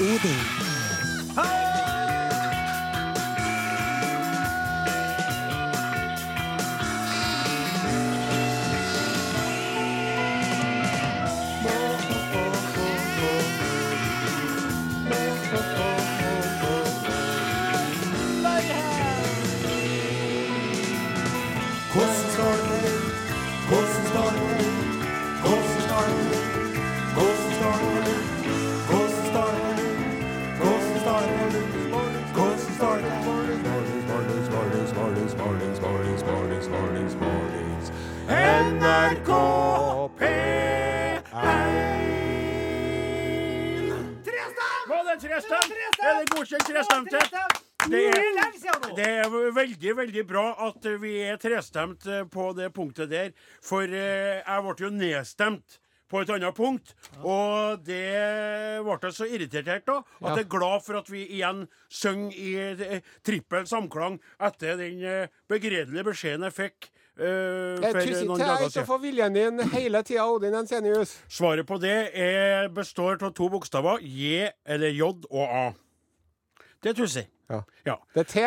Odin. Vi trestemt eh, på det punktet der. For eh, jeg ble jo nedstemt på et annet punkt. Og det ble jeg så irritert av at jeg er glad for at vi igjen synger i eh, trippel samklang etter den begredelige beskjeden jeg fikk. Uh, for noen dager siden. få viljen din hele tida, Odin Ensenius. Svaret på det er, består av to bokstaver. J eller J og A. Det er tussig. Ja. Ja. Det er T,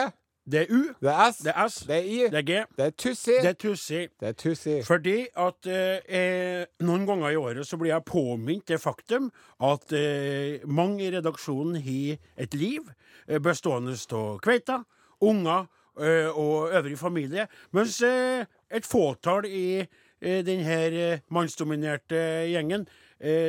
Det er U, det er S, det er S, det er I, det er G, det er Tussi, det er Tussi. det er Tussi. Fordi at eh, eh, noen ganger i året så blir jeg påminnet det faktum at eh, mange i redaksjonen har et liv eh, bestående av kveita, unger eh, og øvrig familie, mens eh, et fåtall i denne mannsdominerte gjengen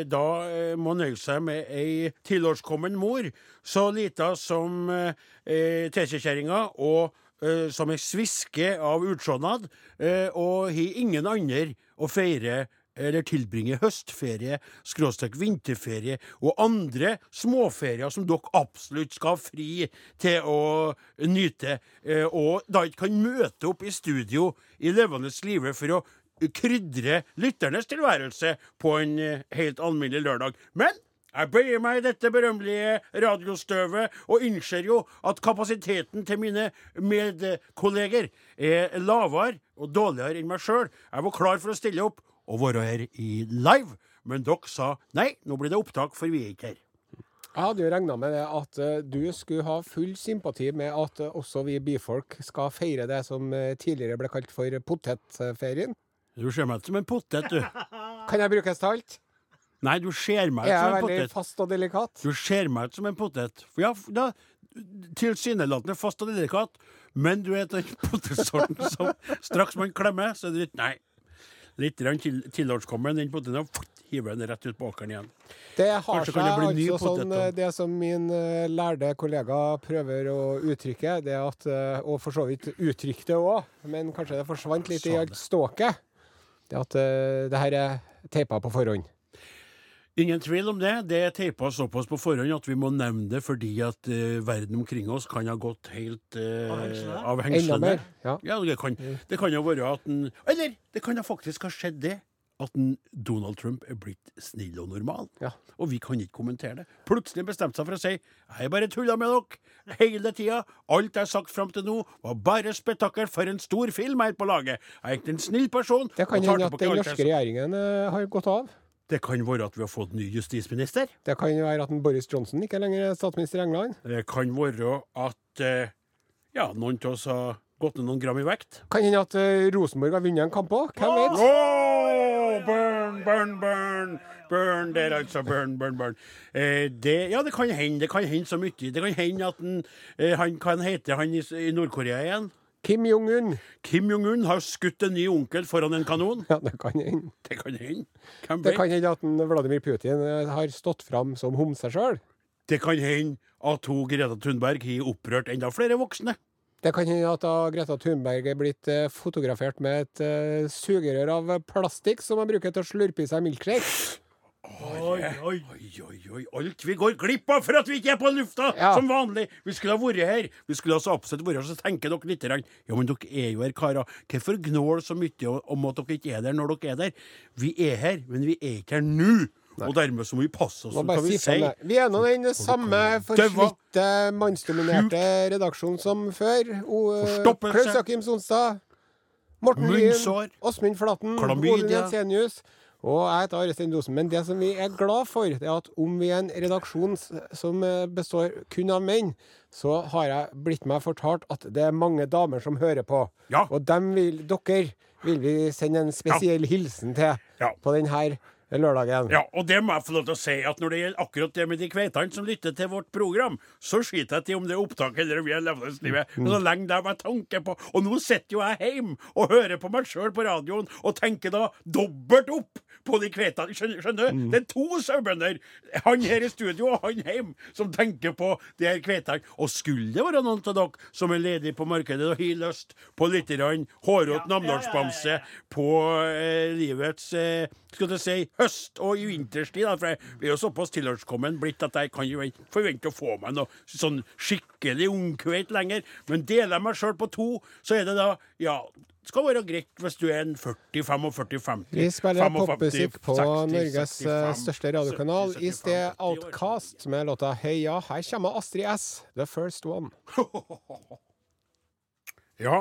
da eh, må nøye seg med ei tilårskommen mor, så lita som eh, eh, teskjekjerringa og eh, som ei sviske av utsjånad, eh, og har ingen andre å feire eller tilbringe høstferie, skråstrek vinterferie og andre småferier som dere absolutt skal ha fri til å nyte, eh, og da ikke kan møte opp i studio i levende live for å krydre lytternes tilværelse på en eh, helt alminnelig lørdag. Men jeg bøyer meg i dette berømmelige radiostøvet og innser jo at kapasiteten til mine medkolleger er lavere og dårligere enn meg sjøl. Jeg var klar for å stille opp og være her i live, men dere sa nei, nå blir det opptak, for vi er ikke her. Jeg hadde jo regna med det at eh, du skulle ha full sympati med at eh, også vi byfolk skal feire det som tidligere ble kalt for potetferien. Du ser meg ut som en potet, du. Kan jeg brukes til alt? Nei, du ser meg ut Er som jeg en veldig potet. fast og delikat? Du ser meg ut som en potet. For ja, da, tilsynelatende fast og delikat, men du er den potetsorten som straks man klemmer, så er det litt Nei. Litt til, tilårskommen, den poteten, og hiver den rett ut på åkeren igjen. Det har seg altså potet, sånn eh, Det som min uh, lærde kollega prøver å uttrykke, det er at uh, Og for så vidt uttrykte òg, men kanskje det forsvant litt i alt ståket. Det at eh, det her er teipa på forhånd. Ingen tvil om det. Det er teipa såpass på forhånd at vi må nevne det fordi at uh, verden omkring oss kan ha gått helt uh, av Enda hengslene. mer. Ja. Ja, det kan, det kan jo være at den Eller det kan jo faktisk ha skjedd det. At Donald Trump er blitt snill og normal. Ja. Og vi kan ikke kommentere det. Plutselig bestemte seg for å si jeg er bare tulla med dere hele tida. Alt jeg har sagt fram til nå, var bare spetakkel for en stor film her på laget. Jeg er egentlig en snill person. Det kan hende at den norske regjeringen eh, har gått av. Det kan være at vi har fått ny justisminister. Det kan være at Boris Johnson ikke er lenger er statsminister i England. Det kan være at eh, ja, noen av oss har gått ned noen gram i vekt. Kan hende at eh, Rosenborg har vunnet en kamp òg. Hvem vet? Åh, burn, burn, burn. Burn der, altså. Burn, burn, burn. Eh, det, ja, det kan hende. Det kan hende så mye. Det kan hende at den, eh, han kan hete han i, i Nord-Korea igjen. Kim Jong-un. Kim Jong-un har skutt en ny onkel foran en kanon. Ja, det kan hende. Det kan hende. Det kan hende at en Vladimir Putin eh, har stått fram som homse sjøl. Det kan hende at hun Greta Thunberg har opprørt enda flere voksne. Det kan hende at da Greta Thunberg er blitt eh, fotografert med et uh, sugerør av plastikk som man bruker til å slurpe i seg milkshake. Oi, oi, oi, oi. Alt vi går glipp av for at vi ikke er på lufta Ja. som vanlig. Vi skulle ha vært her. Vi skulle altså absolutt vært her. Så tenker dere litt Ja, men dere er jo her, karer. Hvorfor gnål så mye om at dere ikke er der når dere er der? Vi er her, men vi er ikke her nå. Og dermed så må vi passe oss. Kan vi si. Vi er nå den samme forslitte, mannsdominerte redaksjonen som før. Eh. Klaus Jakim Sonstad, Morten Lyn, Åsmund Flaten, Klamydia. Jensenius. Og jeg heter Are Stein Osen. Men det som vi er glad for, det er at om vi er en redaksjon som eh, består kun av menn, så har jeg blitt meg fortalt at det er mange damer som hører på. Ja. Og dem vil, dere vil vi sende en spesiell hilsen til Ja. på denne lørdagen. Ja, og det må jeg få lov til å si, at når det gjelder akkurat det med de kveitene som lytter til vårt program, så skiter jeg til om det er opptak eller om vi er levende livet. Men Så lenge det er tanke på Og nå sitter jo jeg hjemme og hører på meg sjøl på radioen og tenker da dobbelt opp på de kveitene. Skjønner, skjønner du? Mm. Det er to sauebønder, han her i studio og han hjemme, som tenker på de her kveitene. Og skulle det være noen av dere som er ledig på markedet og har lyst på litt hårete ja, namdalsbamse på eh, livets eh, skal du si, høst- og i vinterstid. Da, for jeg er jo såpass tilhørskommen blitt at jeg kan jo forvente å få meg noe sånn skikkelig ungkveit lenger. Men deler jeg meg sjøl på to, så er det da ja, det skal være greit hvis du er en 40, 45, 50 Vi spiller 55, popmusikk på 60, Norges eh, 65, største radiokanal. 70, I sted 75, 80 år. Outcast med låta Heia. Her kommer Astrid S. The First One. Ja,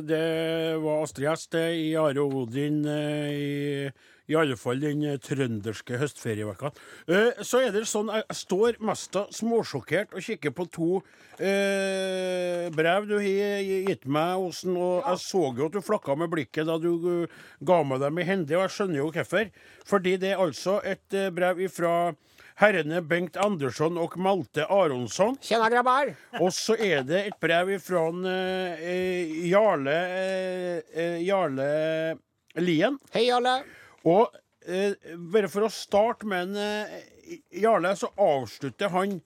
det var Astrid S det i Are Odin i, i alle fall den eh, trønderske høstferieveka. Eh, Så er det sånn jeg står mest av småsjokkert og kikker på to eh, brev du har gitt meg, Osen. Og jeg så jo at du flakka med blikket da du ga meg dem i hende, og jeg skjønner jo hvorfor. Fordi det er altså et brev ifra herrene Bengt Andersson og Malte Aronsson. Tjena, grabbar! Og så er det et brev fra eh, Jarle eh, Jarle Lien. Hei, alle. Og eh, bare for å starte med en eh, Jarle, så avslutter han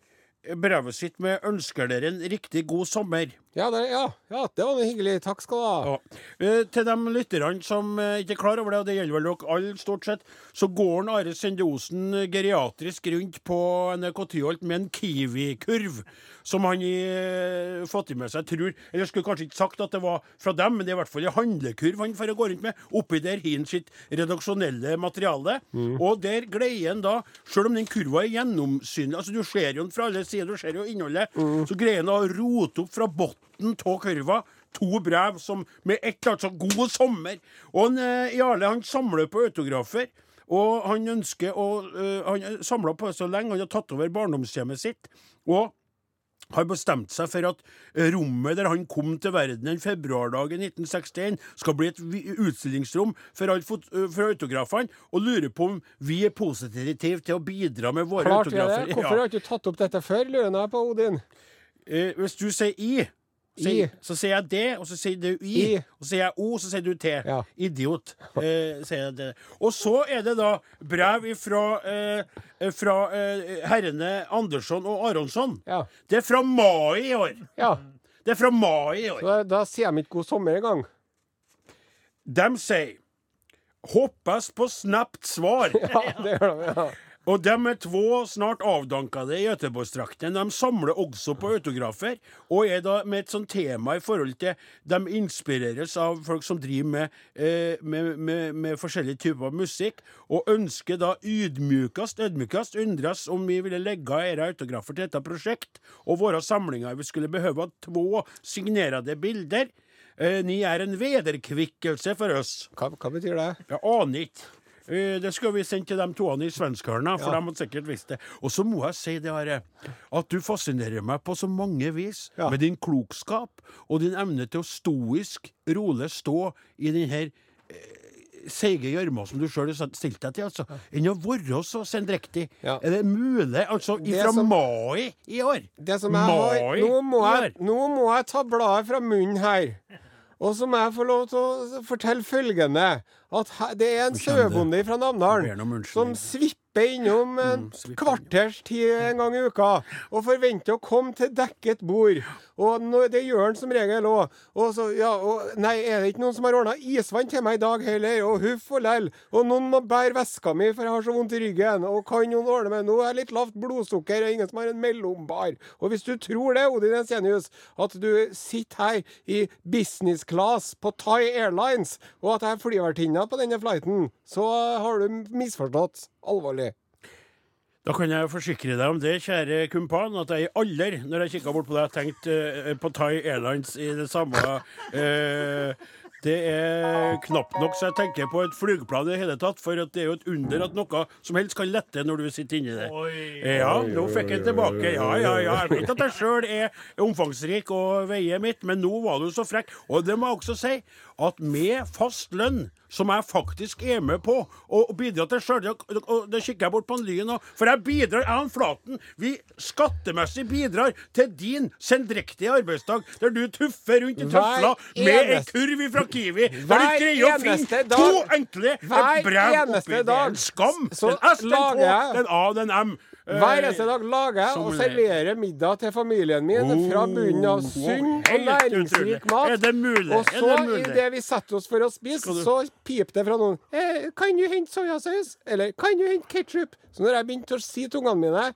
brevet sitt med 'ønsker dere en riktig god sommer'. Ja, det, ja, ja, det var noe hyggelig. Takk skal du ha. Ja. Eh, til de lytterne som eh, ikke er klar over det, og det gjelder vel dere alle stort sett, så går han Are Sende Osen eh, geriatrisk rundt på NRK Tyholt med en Kiwi-kurv, som han i med seg, tror Eller skulle kanskje ikke sagt at det var fra dem, men det er i hvert fall en handlekurv han får gå rundt med. Oppi der har han sitt redaksjonelle materiale. Og der greier han da, sjøl om den kurva er gjennomsynlig, altså du ser jo den fra alle sider, du ser jo innholdet, så greier han å rote opp fra bunnen av kurva to brev som med ett altså 'God sommer'. Og en, eh, Jarle han samler på autografer. Og han ønsker å uh, Han samla på det så lenge. Han har tatt over barndomshjemmet sitt. Og har bestemt seg for at rommet der han kom til verden en februardag i 1961, skal bli et utstillingsrom for, for autografene, og lurer på om vi er positive til å bidra med våre Klart vi er autografer. det. Hvorfor har du ikke tatt opp dette før, lurer jeg på, Odin? Eh, hvis du sier I, I. så sier jeg det, og så sier du I, I. og så sier jeg O, så sier du T. Ja. Idiot. Eh, sier jeg det. Og så er det da brev fra, eh, fra eh, herrene Andersson og Aronsson. Ja. Det er fra mai i år. ja. Det er fra mai i år. Så da, da sier de ikke god sommer engang. De sier Hoppas på snapt svar. Ja, det gjør de. ja. Og de er två snart avdankede i Göteborgsdrakten. De samler også på autografer, og er da med et sånt tema i forhold til De inspireres av folk som driver med, eh, med, med, med forskjellige typer musikk, og ønsker da ydmykast, ydmykast undres om vi ville legge disse autografer til dette prosjekt, og våre samlinger. Vi skulle behøve två signerede bilder. Eh, ni er en vederkvikkelse for oss. Hva, hva betyr det? Jeg aner ikke. Eh, Det skal vi sende til de toene i Svenskørna, for Ja. de hadde sikkert visst det. Og så må jeg si det, Are, at du fascinerer meg på så mange vis Ja. med din klokskap og din evne til å stoisk, rolig stå i den her eh, seige gjørma som du sjøl stilt deg til, altså. Enn å være så sendrektig. Ja. Er det mulig? Altså, ifra som- mai i år? Det som jeg har, nå, må jeg, nå må jeg ta bladet fra munnen her. Og så må jeg få lov til å fortelle følgende. At det er en sauebonde fra Namdalen som svipper innom en svipper. kvarters tid en gang i uka og forventer å komme til dekket bord. Og det gjør han som regel òg. Og så, ja, og nei, er det ikke noen som har ordna isvann til meg i dag heller? Og huff og lell. Og noen må bære veska mi, for jeg har så vondt i ryggen. Og kan noen ordne meg? Nå er jeg litt lavt blodsukker, og ingen som har en mellombar. Og hvis du tror det, Odin Ensenius, at du sitter her i business class på Thai Airlines, og at jeg er flyvertinna på denne flighten, så har du misforstått alvorlig. Da kan jeg forsikre deg om det, kjære kumpan, at jeg i alder, når jeg kikka bort på deg, tenkte uh, på Thai Airlines i det samme eh, Det er knapt nok så jeg tenker på et flygeplan i det hele tatt, for at det er jo et under at noe som helst kan lette når du sitter inni det. Ja, nå fikk jeg tilbake. Ja, ja, ja. Jeg vet at jeg sjøl er omfangsrik og veier mitt, men nå var du så frekk. Og det må jeg også si, at med fast lønn som jeg faktisk er med på og bidrar til sjøl. Og det kikker jeg bort på en Lyn nå, for jeg bidrar, jeg og Flaten, vi skattemessig bidrar til din sendrektige arbeidsdag, der du tuffer rundt i tøfla med ei kurv kurv fra Kiwi, der Hver du greier å finne dag- to enkle brev oppi det. En skam! så En S, en K, lager en A, en M. Eh, Hver eneste dag lager jeg og det- serverer middag til familien min fra bunnen av sunn og helt næringsrik mat. Er det mulig? Og Er så, det mulig? idet vi setter oss for å spise, så piper det fra noen eh, 'Kan du hente soyasaus?' Eller 'Kan du hente ketsjup?' Så når jeg begynte å si til ungene mine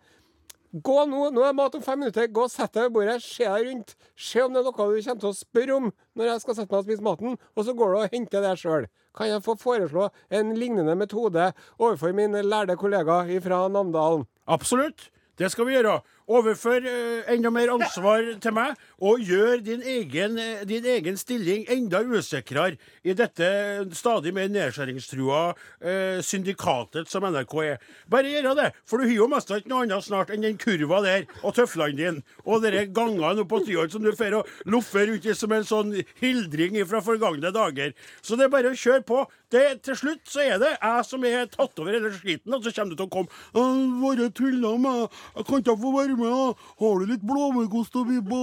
Gå nå, nå er mat om fem minutter. Gå og sett deg ved bordet. Se deg rundt. Se om det er noe du kommer til å spørre om når jeg skal sette meg og spise maten. Og så går du og henter det sjøl. Kan jeg få foreslå en lignende metode overfor min lærde kollega fra Namdalen? Absolutt. Det skal vi gjøre. Overfør eh, enda mer ansvar til meg, og gjør din egen, eh, din egen stilling enda usikrere i dette stadig mer nedskjæringstrua eh, syndikatet som NRK er. Bare gjør det, for du har jo mest ikke noe annet snart enn den kurva der og tøflene dine og dere gangene opp på Tyholt som du får og loffer i som en sånn hildring fra forgangne dager. Så det er bare å kjøre på. Det, til slutt så er det jeg som er tatt over hele skiten, og så kommer du til å komme 'Våre tulla med Jeg kan ikke få være med. da. Har du litt blåmuggost å by på?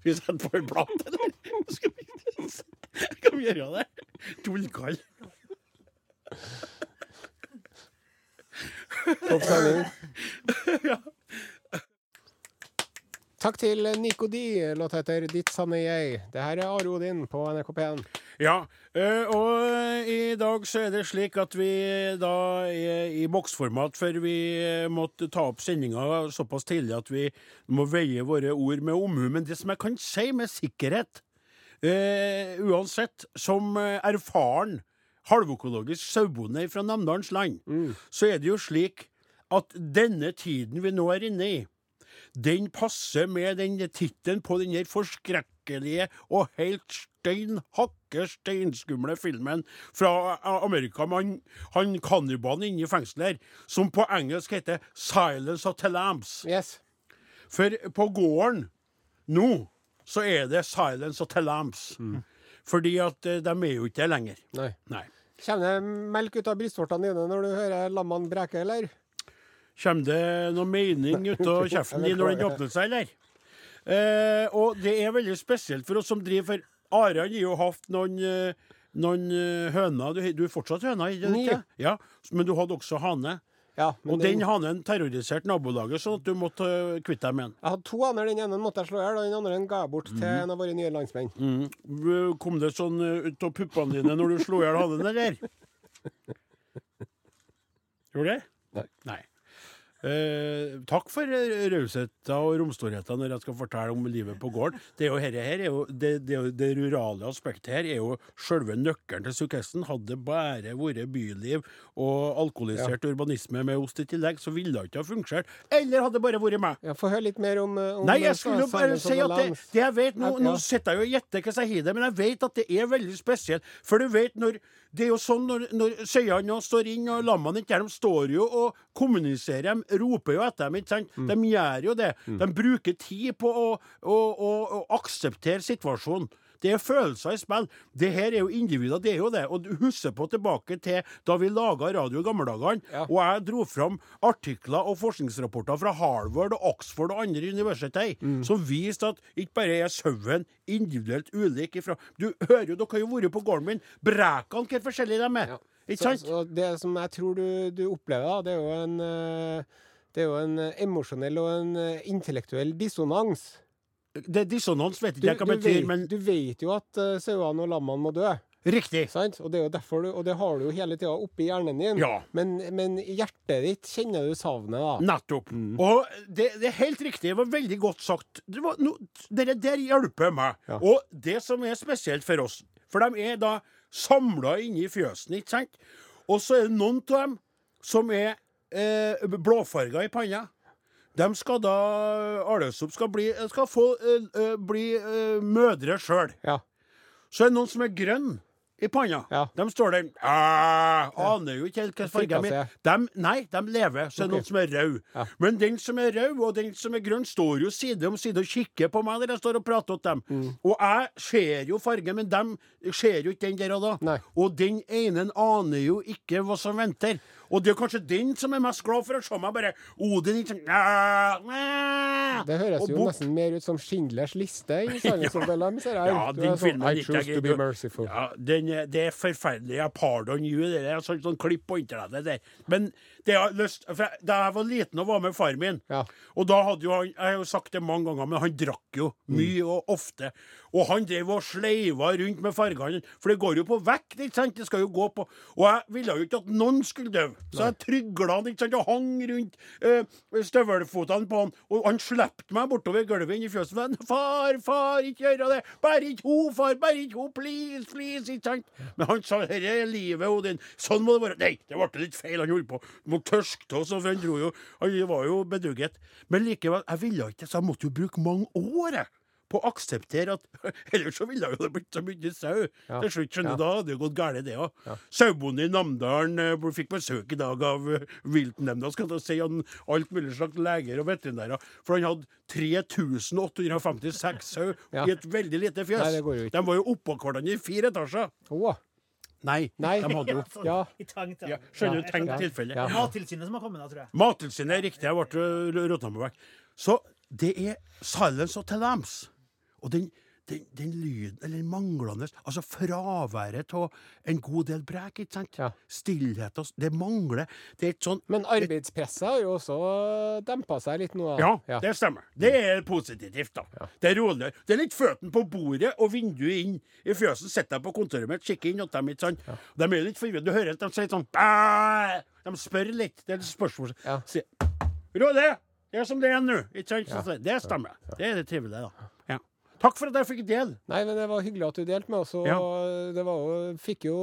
Skal vi sette på en plate, eller? Skal vi, skal vi gjøre det? Tullkall. Topp stemning. Takk til Nico D. Låta heter 'Ditt sanne jeg'. Det her er Are Odin på NRK P1. Ja, eh, og i dag så er det slik at vi da er i boksformat, for vi eh, måtte ta opp sendinga såpass tidlig at vi må veie våre ord med omhu. Men det som jeg kan si med sikkerhet, eh, uansett, som erfaren halvøkologisk sauebonde fra Namdalens land, så er det jo slik at denne tiden vi nå er inne i, den passer med den tittelen på den der forskrekkelige og helt stein hakke steinskumle filmen fra A- Amerika med han, kannibalen inne i fengselet her, som på engelsk heter 'Silence of the Lambs'. Yes. For på gården nå så er det 'Silence of the Lambs'. Fordi at eh, de er jo ikke det lenger. Nei. Nei. Det melk ut av brystvortene dine når du hører lammene breke, eller? Kommer det noe mening ut av kjeften din når den åpner seg, eller? Eh, og det er veldig spesielt for oss som driver For Are har jo hatt noen, eh, noen eh, høner. Du, du er fortsatt høna, ikke? Ja, men du hadde også hane. Ja, Og den hanen terroriserte nabolaget, sånn at du måtte eh, kvitte deg med den. Jeg hadde to haner. Den ene måtte jeg slå i hjel, og den andre ga jeg bort til en av våre nye landsmenn. Mm. Kom det sånn ut av puppene dine når du slo i hjel hanen, eller? Gjorde det? Nei. Nei. Eh, takk for eh, rausheten og romstorheten når jeg skal fortelle om livet på gården. Det, er jo, her, her er jo, det, det, det rurale aspektet her er jo selve nøkkelen til suksessen. Hadde det bare vært byliv og alkoholisert urbanisme med ost i tillegg, så ville det ikke ha fungert. Eller hadde det bare vært meg. Ja, Få høre litt mer om, eh, om Nei, jeg eh, skulle bare si at det, jeg vet Nå, Ja. nå sitter jeg og gjetter hva jeg har det, men jeg vet at det er veldig spesielt. For du vet når Det er jo sånn når, når sauene nå står inn, og lammene ikke er De står jo og kommuniserer, de roper jo etter dem, ikke sant? Mm. De gjør jo det. De bruker tid på å, å, å, å akseptere situasjonen. Det er følelser i spill. Det her er jo individer, det er jo det. Og du husker på tilbake til da vi laga radio i gamle dager, Ja. og jeg dro fram artikler og forskningsrapporter fra Harvard og Oxford og andre universiteter Mm. som viste at ikke bare er sauen individuelt ulik ifra Du hører jo, dere har jo vært på gården min. Brekene, hvor forskjellige de er. Ja. Ikke sant? så det som jeg tror du, du opplever, da, det er jo en eh, det er jo en eh, emosjonell og en eh, intellektuell dissonans. Det er dissonans, vet ikke jeg hva betyr, vet, men du vet jo at uh, sauene og lammene må dø. riktig. Sant? Og det er jo derfor du, og det har du jo hele tida oppi hjernen din. Ja. Men, men hjertet ditt kjenner du savnet, da. Nettopp. Og det, det er helt riktig. Det var veldig godt sagt. Det, var no, dere der hjelper meg. Ja. Og det som er spesielt for oss For de er da samla inne i fjøsen, ikke sant? Og så er det noen av dem som er eh, blåfarga i panna. De skal da Arløsop skal bli Skal få eh, bli uh, mødre sjøl. Ja. Så er det noen som er grønn i panna. Ja. De står der ah, Aner jo ikke helt hvilken farge de er. Nei, de lever. Så er det okay. noen som er rød. Ja. Men den som er rød, og den som er grønn, står jo side om side og kikker på meg når jeg står og prater til dem. Mm. Og jeg ser jo farge, men de ser jo ikke den der og da. Nei. Og den ene aner jo ikke hva som venter. Og det er kanskje den som er mest glad for å se meg bare Odin ikke sånn Det høres jo nesten mer ut som Schindlers liste i the Lambs. her. Ja, den filmen gikk jeg ikke-. Ja, den, det er forferdelig. Jeg pardon you. Det er sånn, sånn klipp på internettet der. Men det jeg lyst, for jeg- da jeg var liten og var med far min Ja. Og da hadde jo han Jeg har jo sagt det mange ganger, men han drakk jo Mm. mye og ofte. Og han drev og sleiva rundt med fargene, for det går jo på vekt, ikke sant? Det skal jo gå på Og jeg ville jo ikke at noen skulle dø, så jeg trygla han ikke sant, og hang rundt eh, støvelfotene på han, og han slapp meg bortover gulvet inn i fjøset. Far, far, ikke gjøre det! Bare ikke ho, far! Bare ikke ho! Please, please! Ikke sant? Men han sa dette er livet, Odin. Sånn må det være. Nei, det ble litt feil. Han holdt på må tørske til oss, for han dro jo Han var jo bedugget. Men likevel, jeg ville ikke, så jeg måtte jo bruke mange år, jeg. På å akseptere at Ellers så ville det jo blitt så mye sau. Ja. Til slutt, skjønner Ja. du, da hadde det gått galt, det òg. Sauebonden i Namdalen eh, fikk besøk i dag av eh, viltnemnda, skal jeg si, han, alt mulig slags leger og veterinærer. For han hadde 3856 sau Ja. i et veldig lite fjøs. Nei, det. De var jo oppå hverandre i fire etasjer. Å, Nei, Nei. de hadde jo sånn, Ja. I tankt, ja, Skjønner du, Ja, tenk Ja. tilfelle. Ja. Mattilsynet som har kommet, da, tror jeg. Mattilsynet er riktig, jeg ble rota meg vekk. Så det er silence of the lambs. Og den, den, den lyden, eller manglende Altså fraværet av en god del brek, ikke sant? Ja. Stillhet og Det mangler. Det er ikke sånn Men arbeidspresset har jo også dempa seg litt nå. ja, ja, det stemmer. Det er positivt, da. Det er roligere. Det er litt føttene på bordet og vinduet inn i fjøsen. Sitter jeg på kontoret mitt, kikker inn hos dem, ikke sant. De er litt forvirret. Du hører at de sier sånn «Bæ!» De spør litt. Det er et spørsmål. Ja. Sier, Rolig! Det er som det er nå. Ikke sant? Det stemmer. Det er det trivelige, da. Takk for at jeg fikk del. Nei, men det var hyggelig at du delte med oss. Og Ja. det var jo Fikk jo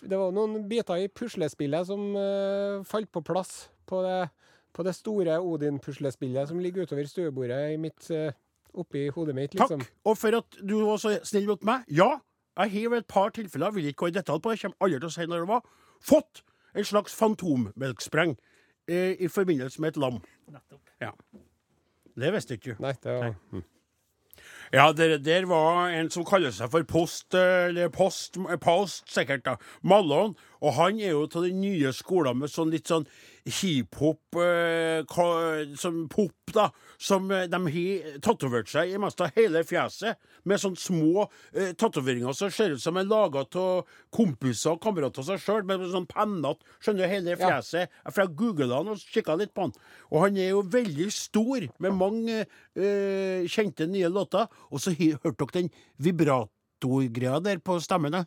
Det var noen biter i puslespillet som uh, falt på plass på det, på det store Odin-puslespillet som ligger utover stuebordet i mitt uh, oppi hodet mitt, liksom. Takk. Og for at du var så snill mot meg. Ja, jeg har ved et par tilfeller, vil ikke gå i detalj på det, jeg kommer aldri til å si når det var, fått en slags fantommelkspreng eh, i forbindelse med et lam. Nettopp. Ja. Det visste ikke du. Nei, det var Nei. Ja, det der var en som kaller seg for Post, eller Post, Post sikkert, da. Mallon. Og han er jo av den nye skolen med sånn litt sånn hiphop eh, Som pop, da. Som eh, de har tatovert seg i mest av hele fjeset. Med sånne små eh, tatoveringer som ser ut som er laga av kompiser og kamerater av seg sjøl, med sånn pennete. Skjønner du, hele Ja. fjeset. For jeg googla han og kikka litt på han. Og han er jo veldig stor, med mange eh, kjente nye låter. Og så hørte dere den vibratorgreia der på stemmen? Nei,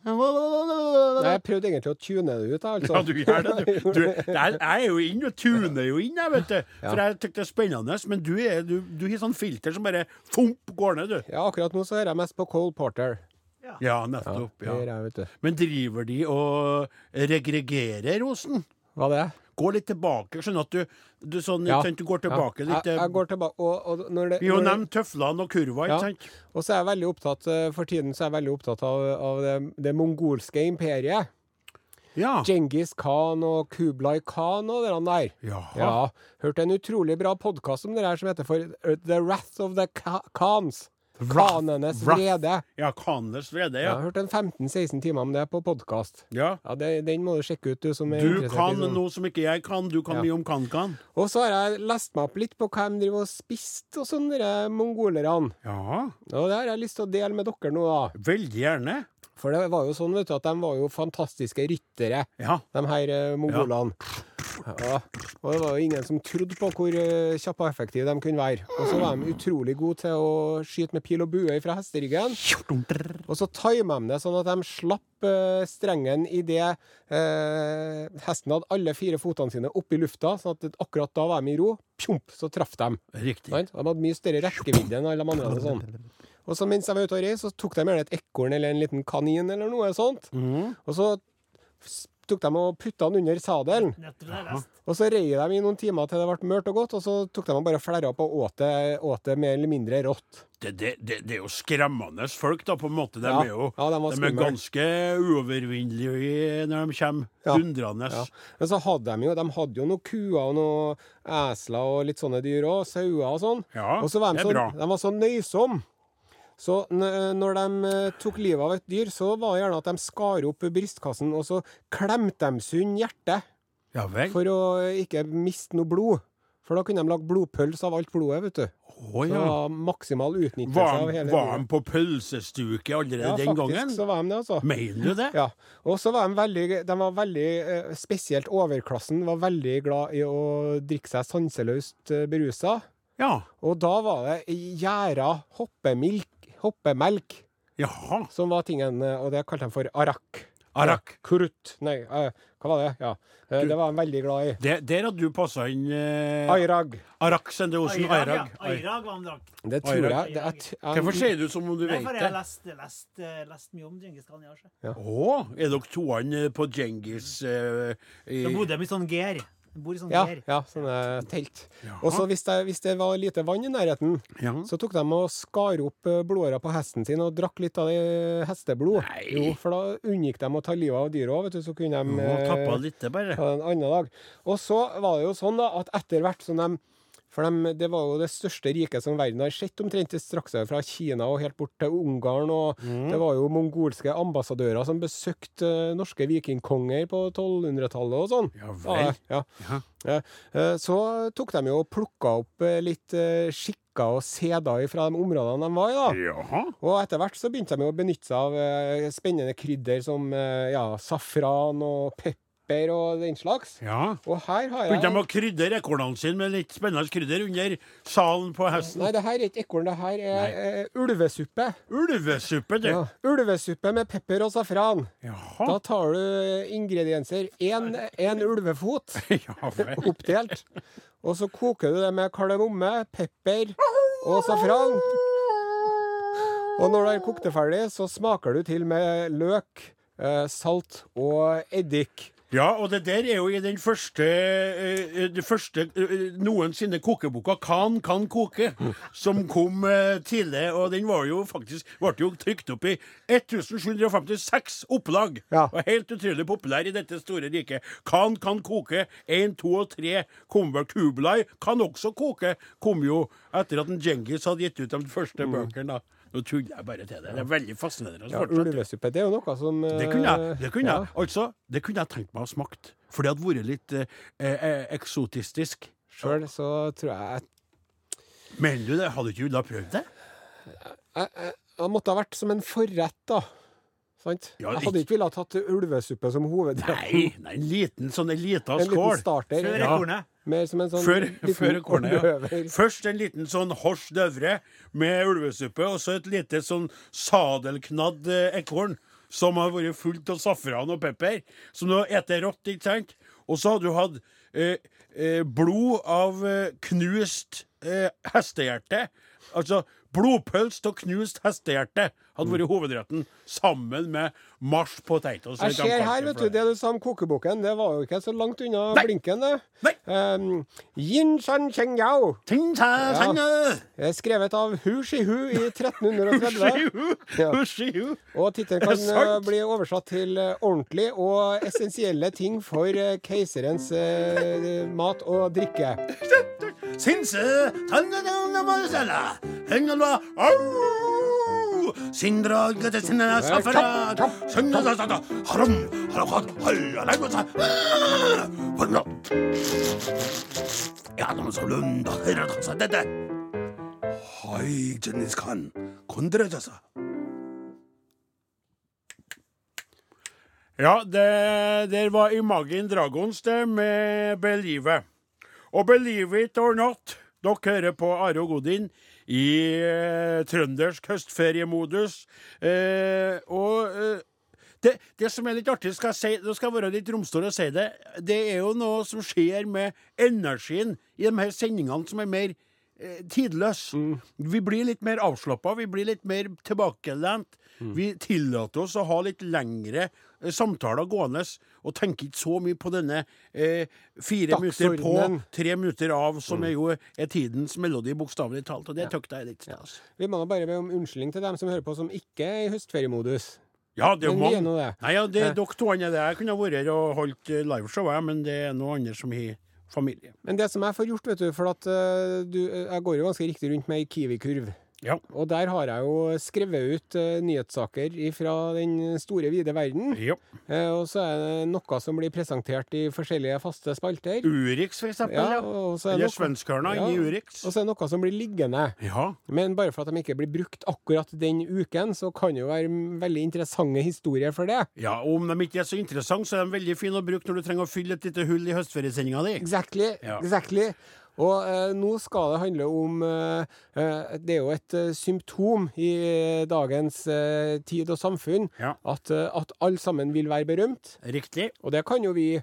jeg prøvde egentlig å tune det ut, da, altså. Ja, du gjør det, du. du jeg, jeg er jo inn og tuner jo inn, jeg, vet du. For jeg syns det er spennende. Men du, er, du, du har sånn filter som bare fomp går ned, du. Ja, akkurat nå så hører jeg mest på Cole Porter. Ja, nettopp. Ja. Men driver de og regregerer rosen? Hva det er? Gå litt tilbake. Skjønner at du, du, sånn, Ja. sant, du går tilbake ja. litt. Jeg, jeg går tilbake, og, og når det, Vi har nevnt tøflene og kurva, Ja. ikke sant? Og så er jeg veldig opptatt eh, For tiden så er jeg veldig opptatt av, av det, det mongolske imperiet. Ja. Djengis Khan og Kublai Khan og det der. Jaha. Ja. Hørte en utrolig bra podkast om det der som heter for The Wrath of the Khans. Wrath. vrede. Ja, Kanenes vrede, ja. Jeg har hørt en 15-16 timer om det på podkast. ja. Ja, det, den må du sjekke ut, du som er Du interessert kan sånn. noe som ikke jeg kan. Du kan Ja. mye om kan-kan. Og så har jeg lest meg opp litt på hva de driver og spiste og sånn, de mongolerne. Ja, Og det har jeg lyst til å dele med dere nå, da. veldig gjerne. For det var jo sånn, vet du, at de var jo fantastiske ryttere, Ja. de her eh, mongolene. Ja. Og det var jo ingen som trodde på hvor eh, kjappe og effektive de kunne være. Og så var de utrolig gode til å skyte med pil og bue fra hesteryggen. Og så tima de det sånn at de slapp eh, strengen idet eh, hesten hadde alle fire fotene sine opp i lufta, sånn at akkurat da var de i ro. Pjomp, så traff de. Riktig. De hadde mye større rekkevidde enn alle de andre. og Sånn. Og så mens de var ute og reiste, så tok de gjerne et ekorn eller en liten kanin eller noe sånt. Mm. Og så tok de og putta den under sadelen. Og så rei de i noen timer til det ble mørkt og godt, og så tok de og bare flerra opp og åt det, åt det mer eller mindre rått. Det, det, det, det er jo skremmende folk, da, på en måte. De Ja, er jo ja, de de er ganske uovervinnelige når de kommer Ja. dundrende. Ja. Men så hadde de jo De hadde jo noen kuer og noen esler og litt sånne dyr òg. Sauer og sånn. Ja, og så var de, det er så, bra. de var så nøysomme. Så når de eh, tok livet av et dyr, så var det gjerne at de skar opp brystkassen, og så klemte de sund hjertet Ja vel? for å ikke miste noe blod. For da kunne de lage blodpøls av alt blodet, vet du. Oh, Så ja. var maksimal utnyttelse Var, av hele var de på pølsestuke allerede Ja, den faktisk gangen? så var de det, altså. Mener du det? Ja. Og så var de veldig, de var veldig eh, Spesielt overklassen var veldig glad i å drikke seg sanseløst eh, berusa. Ja. Og da var det gjæra hoppemilk, hoppemelk Jaha. som var tingen, eh, og det kalte de for arak. Arak. Krutt Nei, uh, hva var det? Ja. Uh, Du- Det var han veldig glad i. Det, der hadde du passa inn uh, Airag. Arak Sendeosen. Airag. ja. Airag var han drakk. Det tror Airag. jeg det er, t- Hvorfor sier du som om du Det vet fordi jeg det? har lest, lest, eh, lest mye om Djengis Khan. ja. Å, er dere toene på Djengis uh, i- Så bodde de i sånn ger. Bor i sånn Ja, ger. ja, sånne telt. Jaha. Og så hvis, det- hvis det var lite vann i nærheten, Ja. så tok de og skar opp eh, blodåra på hesten sin og drakk litt av det hesteblod. Nei. Jo, for da unngikk de å ta livet av dyra òg, vet du. Så kunne de tappa eh, litt, bare. ta en annen dag. Og så var det jo sånn da, at etter hvert som de For dem- det var jo det største riket som verden har sett, omtrent straks fra Kina og helt bort til Ungarn. Og Mm. det var jo mongolske ambassadører som besøkte eh, norske vikingkonger på 1200-tallet og sånn. Ja vel. Ja, Ja. ja. Eh, Så tok de jo og plukka opp eh, litt skikker og seder fra de områdene de var i, da. Jaha. Og etter hvert så begynte de å benytte seg av eh, spennende krydder som eh, ja, safran og pepper og den slags. Ja. Og her har jeg Begynte de å krydre ekornene sine med litt spennende krydder under salen på hesten? Nei, det her er ikke ekorn, det her er eh, ulvesuppe. Ulvesuppe, du. Ja. Ulvesuppe med pepper og safran. Da tar du ingredienser. Én ulvefot oppdelt. Og så koker du det med kardemomme, pepper og safran. Og når det er kokt ferdig, så smaker du til med løk, eh, salt og eddik. Ja, og det der er jo i den første, eh, det første eh, noensinne kokeboka 'Kan kan koke', som kom eh, tidlig. Og den var jo faktisk ble jo trykt opp i 1756 opplag. Ja. Og helt utrolig populær i dette store riket. 'Kan kan koke', 1, 2 og 3 kom vel Kublai. 'Kan også koke' kom jo etter at en Djengis hadde gitt ut de første bøkene. da. Nå tuller jeg bare til det. Det er veldig fascinerende. Ja, ulvesuppe, det er jo noe som eh, Det kunne jeg, det kunne jeg, altså, det kunne jeg tenkt meg å smakt. For det hadde vært litt eh, eh, eksotistisk. Sjøl så tror jeg Mener du det? Hadde ikke du da prøvd det? jeg måtte ha vært som en forrett, da. Sant? Ja, jeg hadde ikke villet ha tatt ulvesuppe som hovedrett. Nei, nei, en liten sånn en liten En liten skål. starter. Før Ja. Mer som en sånn Før, liten før kornet, ja. Først en liten sånn hors døvre med ulvesuppe, og så et lite sånn sadelknadd eh, ekorn som har vært fullt av safran og pepper, som du har spist rått, ikke sant? Og så hadde du hatt eh, eh, blod av eh, knust eh, hestehjerte. Altså blodpølse av knust hestehjerte hadde vært hovedretten, sammen med mashed potatoes. Jeg ser her, vet du, det du sa om kokeboken, det var jo ikke så langt unna Nei. blinken, det. Nei. Um, Yin Shan Cheng Yao. Ja. skrevet av Hu Shihu i 1330. Skihu, Ja. Og tittelen kan eh, bli oversatt til eh, ordentlig og essensielle ting for eh, keiserens uh, mat og drikke. Sinse, tannadanamasala, hengalva, au! Sindra, gata, sinna, safara, sunna, sata, haram, harakat, halla, lagosa, vanna. Ja, de så lunda, høyre, tassa, dette. Hei, Jennis Khan, kondrejasa. Ja, det der var Imagine Dragons, det, med Believe. Og believe it or not, dere hører på Are og Godin i eh, trøndersk høstferiemodus. Eh, og eh, det, det som er litt artig, skal jeg si, nå skal jeg være litt romstor og si det, det er jo noe som skjer med energien i de her sendingene som er mer eh, Mm. Vi blir litt mer avslappa, vi blir litt mer tilbakelent. Vi tillater oss å ha litt lengre samtaler gående, og tenker ikke så mye på denne eh, fire minutter på, tre minutter av, som er jo er tidens melodi, bokstavelig talt. Og det tøkte jeg er litt Ja. Vi må da bare be om unnskyldning til dem som hører på som ikke er i høstferiemodus. Ja, det er mange. det. Nei, ja, det, Eh. dere to andre der kunne vært her og holdt eh, liveshow, jeg, men det er noen andre som har familie. Men det som jeg får gjort, vet du, for at uh, du, jeg går jo ganske riktig rundt med ei Kiwi-kurv. Ja. Og der har jeg jo skrevet ut uh, nyhetssaker fra den store, vide verden. ja. Uh, og så er det noe som blir presentert i forskjellige faste spalter. Urix, for eksempel. Ja, og så er det Ja. i Urix. Og så er det noe som blir liggende. Ja. Men bare for at de ikke blir brukt akkurat den uken, så kan det jo være veldig interessante historier for det. ja, og om de ikke er så interessante, så er de veldig fine å bruke når du trenger å fylle et lite hull i høstferiesendinga di. Exactly. Ja. exactly. Og eh, nå skal det handle om eh, eh, Det er jo et eh, symptom i dagens eh, tid og samfunn Ja. at, at alle sammen vil være berømt. Riktig. Og det kan jo vi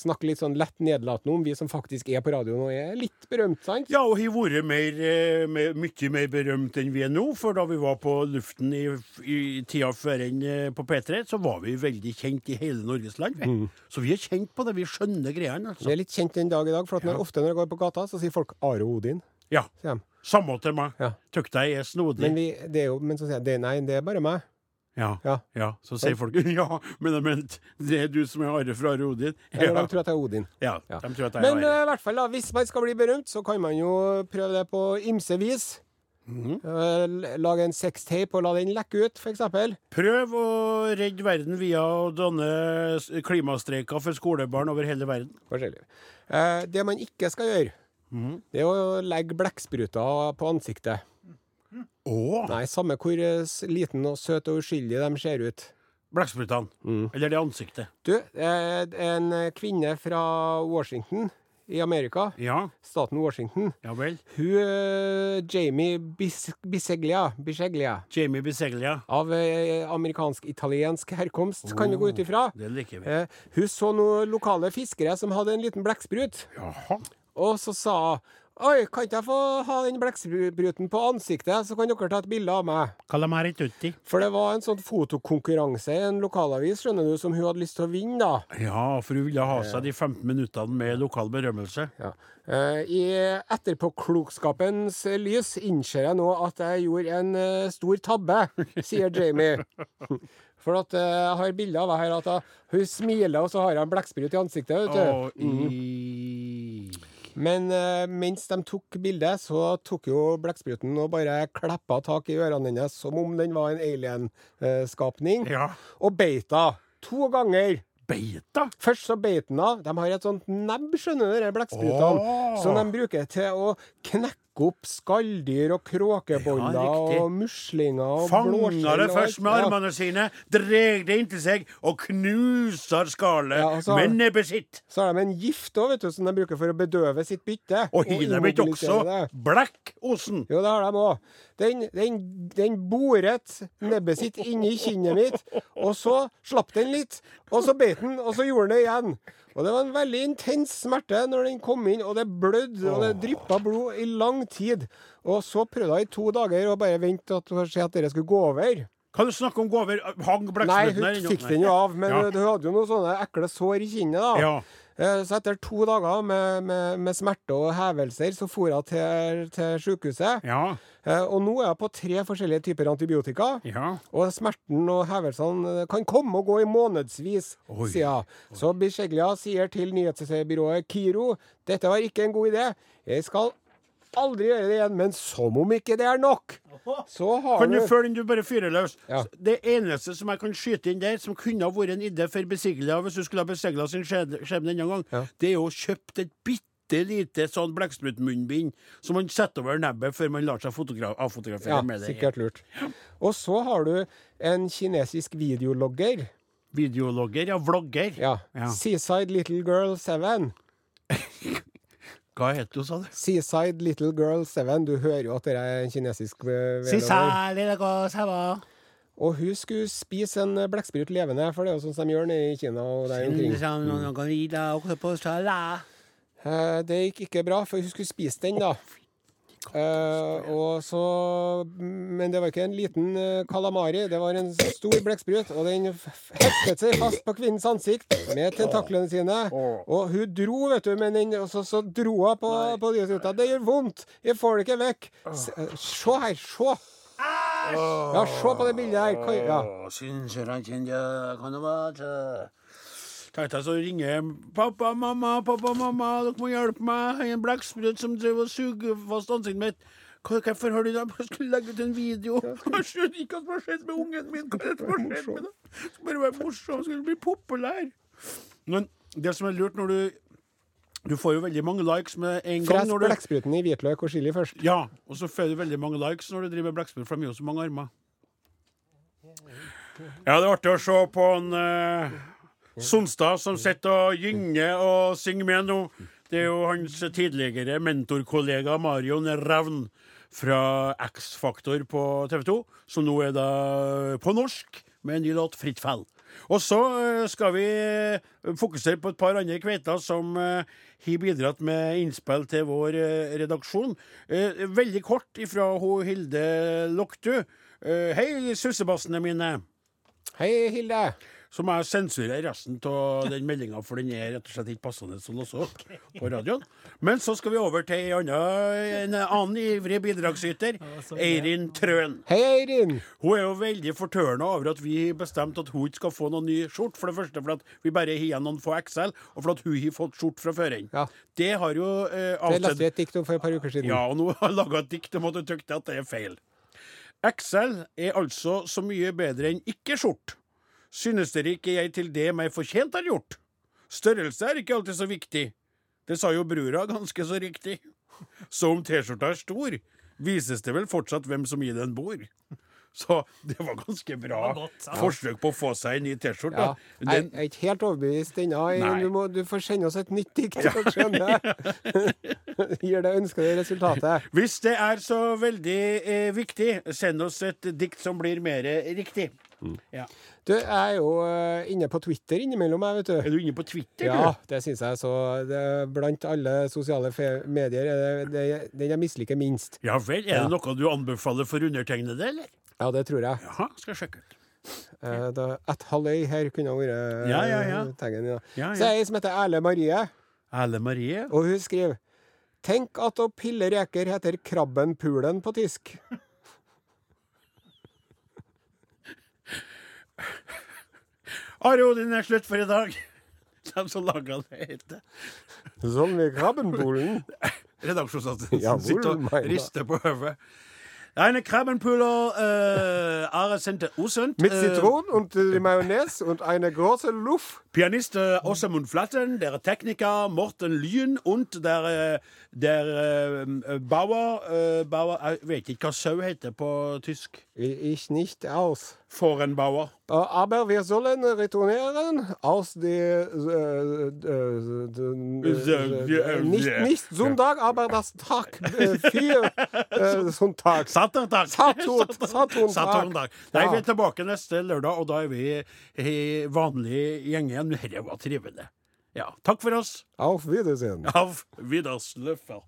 snakke litt sånn lett nedlatende om, vi som faktisk er på radioen og er litt berømt, sant? Ja, og har vært mer, eh, mer, mye mer berømt enn vi er nå. For da vi var på luften i, i tida før enn eh, på P3, så var vi veldig kjent i hele Norges land. Mm. Så vi er kjent på det. Vi skjønner greiene. Vi Altså. er litt kjent den dag i dag, for at når, Ja. ofte når jeg går på gata, så sier folk Are Odin. Ja. Samme til meg. Ja. Tykte deg er snodig. Men, vi, det er jo, men så sier jeg det, nei, det er bare meg. Ja. Ja. ja. Så sier folk ja, men mente det er du som er Are fra Rodin. Eller Ja. de tror at jeg er Odin. ja. Ja. De tror at jeg Men er Men i hvert fall da, hvis man skal bli berømt, så kan man jo prøve det på ymse vis. Mm -hmm. Lage en sextape og la den lekke ut, f.eks. Prøv å redde verden via å danne klimastreiker for skolebarn over hele verden. Forskjellig. Eh, Det man ikke skal gjøre, Mhm. det er å legge blekkspruter på ansiktet. Å! Nei, samme hvor eh, liten og søt og uskyldig de ser ut. Blekksprutene. Mm. Eller det ansiktet. Du, eh, en kvinne fra Washington i Amerika, Ja, staten Washington, ja vel. hun eh, Jamie Bis Biseglia, Biseglia Jamie Biseglia. av amerikansk-italiensk herkomst, kan du gå ut ifra. Det liker vi. Hun så noen lokale fiskere som hadde en liten blekksprut, og så sa hun Oi, kan ikke jeg få ha den blekkspruten på ansiktet, så kan dere ta et bilde av meg? Calamari tutti. For det var en sånn fotokonkurranse i en lokalavis, skjønner du, som hun hadde lyst til å vinne, da. Ja, for hun ville ha seg de 15 minuttene med lokal berømmelse. Ja. Eh, I etterpåklokskapens lys innser jeg nå at jeg gjorde en eh, stor tabbe, sier Jamie. For at eh, jeg har bilde av her at hun- hun smiler, og så har hun en blekksprut i ansiktet. vet du. Mm. Men eh, mens de tok bildet, så tok jo blekkspruten og bare klappa tak i ørene hennes som om den var en alien-skapning, Ja. og beita to ganger. Beita? Først så beit den av. De har et sånt nebb, skjønner du, de blekksprutene, oh. som de bruker til å knekke opp skalldyr og kråkeboller Ja, og muslinger og Fanga blåskjell det først med armene sine, dreg det inntil seg og knuser skallet Ja, og med nebbet sitt. Så har de en gift òg, vet du, som de bruker for å bedøve sitt bytte. Og de ikke også det. blekkosen? Jo, det har de òg. Den, den, den boret nebbet sitt inni kinnet mitt, og så slapp den litt, og så beit den, og så gjorde den det igjen. Og det var en veldig intens smerte når den kom inn, og det blødde, og det dryppa blod i lang tid. Og så prøvde jeg i to dager å bare vente at, for se at dere skulle gå over. Kan du snakke om gå over? Hang Nei, blekkspruten hun der inne? fikk den jo av, men Ja. hun hadde jo noen sånne ekle sår i kinnet, da. Ja. Eh, Så etter to dager med, med, med smerte og hevelser, så for jeg til, til sykehuset. Ja. Eh, Og nå er jeg på tre forskjellige typer antibiotika. ja. Og smerten og hevelsene eh, kan komme og gå i månedsvis, Oi. sier hun. Så Bisheglia sier til nyhetsbyrået Kiro dette var ikke en god idé. Jeg skal aldri gjøre det igjen. Men som om ikke det er nok, så har Kan du før den du bare fyrer løs? Ja. Det eneste som jeg kan skyte inn der, som kunne ha vært en idé for Besiglia hvis du skulle ha besegla sin skjebne denne gang, Ja. det er å kjøpe et bitte lite sånn blekksprutmunnbind som man setter over nebbet før man lar seg avfotografere Ja, med det. sikkert lurt. Og så har du en kinesisk videologger. Videologger, ja. Vlogger. Ja. Ja. Seaside Little Girl 7. Hva het du, sa du? Seaside Little Girl 7. Du hører jo at det er en kinesisk Girl Seven. Og hun skulle spise en eh, blekksprut levende, for det er jo sånn som de gjør nede i Kina og der omkring. Eh, Det gikk ikke bra, for hun skulle spise den, da. Eh, og så Men det var ikke en liten eh, kalamari, det var en stor blekksprut. Og den heftet seg fast på kvinnens ansikt med tentaklene sine. Og hun dro, vet du, men den, så, så dro hun på, på de ruta. Det gjør vondt! Jeg får det ikke vekk. Se, eh, se her, se! Ja, se på det bildet her. Ja. Tenkte jeg så ringer pappa, mamma, pappa, mamma, dere må hjelpe meg. Jeg en blekksprut som driver og suger fast ansiktet mitt. Hvorfor har du det? Jeg skulle legge ut en video. Jeg skjønner ikke hva som har skjedd med ungen min. Hva er det som har skjedd med det? Skal bare være morsom, skulle bli populær. Men det som er lurt når du Du får jo veldig mange likes med en gang. Frest når blekkspruten i hvitløk og chili først. Ja, og så får du veldig mange likes når du driver med blekksprut, for de har jo så mange armer. Ja, det er artig å se på en uh, Sonstad som sitter og gynger og synger med nå. Det er jo hans tidligere mentorkollega Marion Ravn fra X-Faktor på TV 2, som nå er da på norsk med en ny låt, 'Fritt fall'. Og så eh, skal vi eh, fokusere på et par andre kveiter som eh, har bidratt med innspill til vår redaksjon. Veldig kort ifra hun Hilde Loktu. Hei, sussebassene mine. Hei, Hilde. Så må jeg sensurere resten av den meldinga, for den er rett og slett ikke passende sånn også på radioen. Men så skal vi over til en annen, en annen ivrig bidragsyter. Eirin Trøen. Hei, Eirin. Hun er jo veldig fortørna over at vi bestemte at hun ikke skal få noen ny skjorte. For det første fordi at vi bare har igjen noen få XL, og fordi at hun har fått skjorte fra før inn. Ja. Det har jo eh, Det leste vi et dikt om for et par uker siden. ja, og nå har jeg laga et dikt om at hun tykte at det er feil. XL er altså så mye bedre enn ikke-skjort. Synes dere ikke jeg til det meg fortjent har gjort? Størrelse er ikke alltid så viktig. Det sa jo brura ganske så riktig. Så om T-skjorta er stor, vises det vel fortsatt hvem som i den bor. Så det var ganske bra var godt ja. forsøk på å få seg en ny T-skjorte. Ja. Jeg Den- er ikke helt overbevist ennå. Du, du får sende oss et nytt dikt. Ja. skjønner jeg. Gir det ønskede resultatet. Hvis det er så veldig eh, viktig, send oss et dikt som blir mer riktig. Ja. Du, jeg er jo eh, inne på Twitter innimellom, jeg, vet Er du. du inne på Twitter, Ja, du? det syns jeg. Så det, blant alle sosiale fe medier er det, den jeg misliker minst. Ja vel. Er Ja. det noe du anbefaler for undertegnede, eller? Ja, det tror jeg. Jaha, skal jeg sjekke ut. Eh, da, et halløy her kunne vært eh, Ja, ja, ja. tegn, ja. Ja, Så er det ei som heter Erle Marie, Erle Marie? og hun skriver Tenk at å pille reker heter krabbenpulen på tysk. Are Odin er slutt for i dag. De som laga det, heter Sånn i krabbenpulen. Redaksjonsassistenten Ja, sitter og rister på hodet. Eine Krabbenpuller äh, Are sendte usunt. Mit äh, Zitron und äh, Mayonnaise und eine große Luft. Pianist äh, Åsemund Flatten, der Tekniker Morten Lyn und der, äh, der äh, Bauer, äh, Bauer Jeg vet ikke hva sau heter på tysk. Ich nicht aus. Forenbauer. Aber wir sollen retournieren aus der äh, äh, äh, nicht, nicht Sonntag, aber das Tag äh, vier äh, Sonntag. Saturntag. Saturntag. Nei, vi er tilbake neste lørdag, og da er vi vanlig gjeng igjen. Dette var trivelig. Ja, takk for oss. Auf Wiedersehen. Auf Wiedersløffer.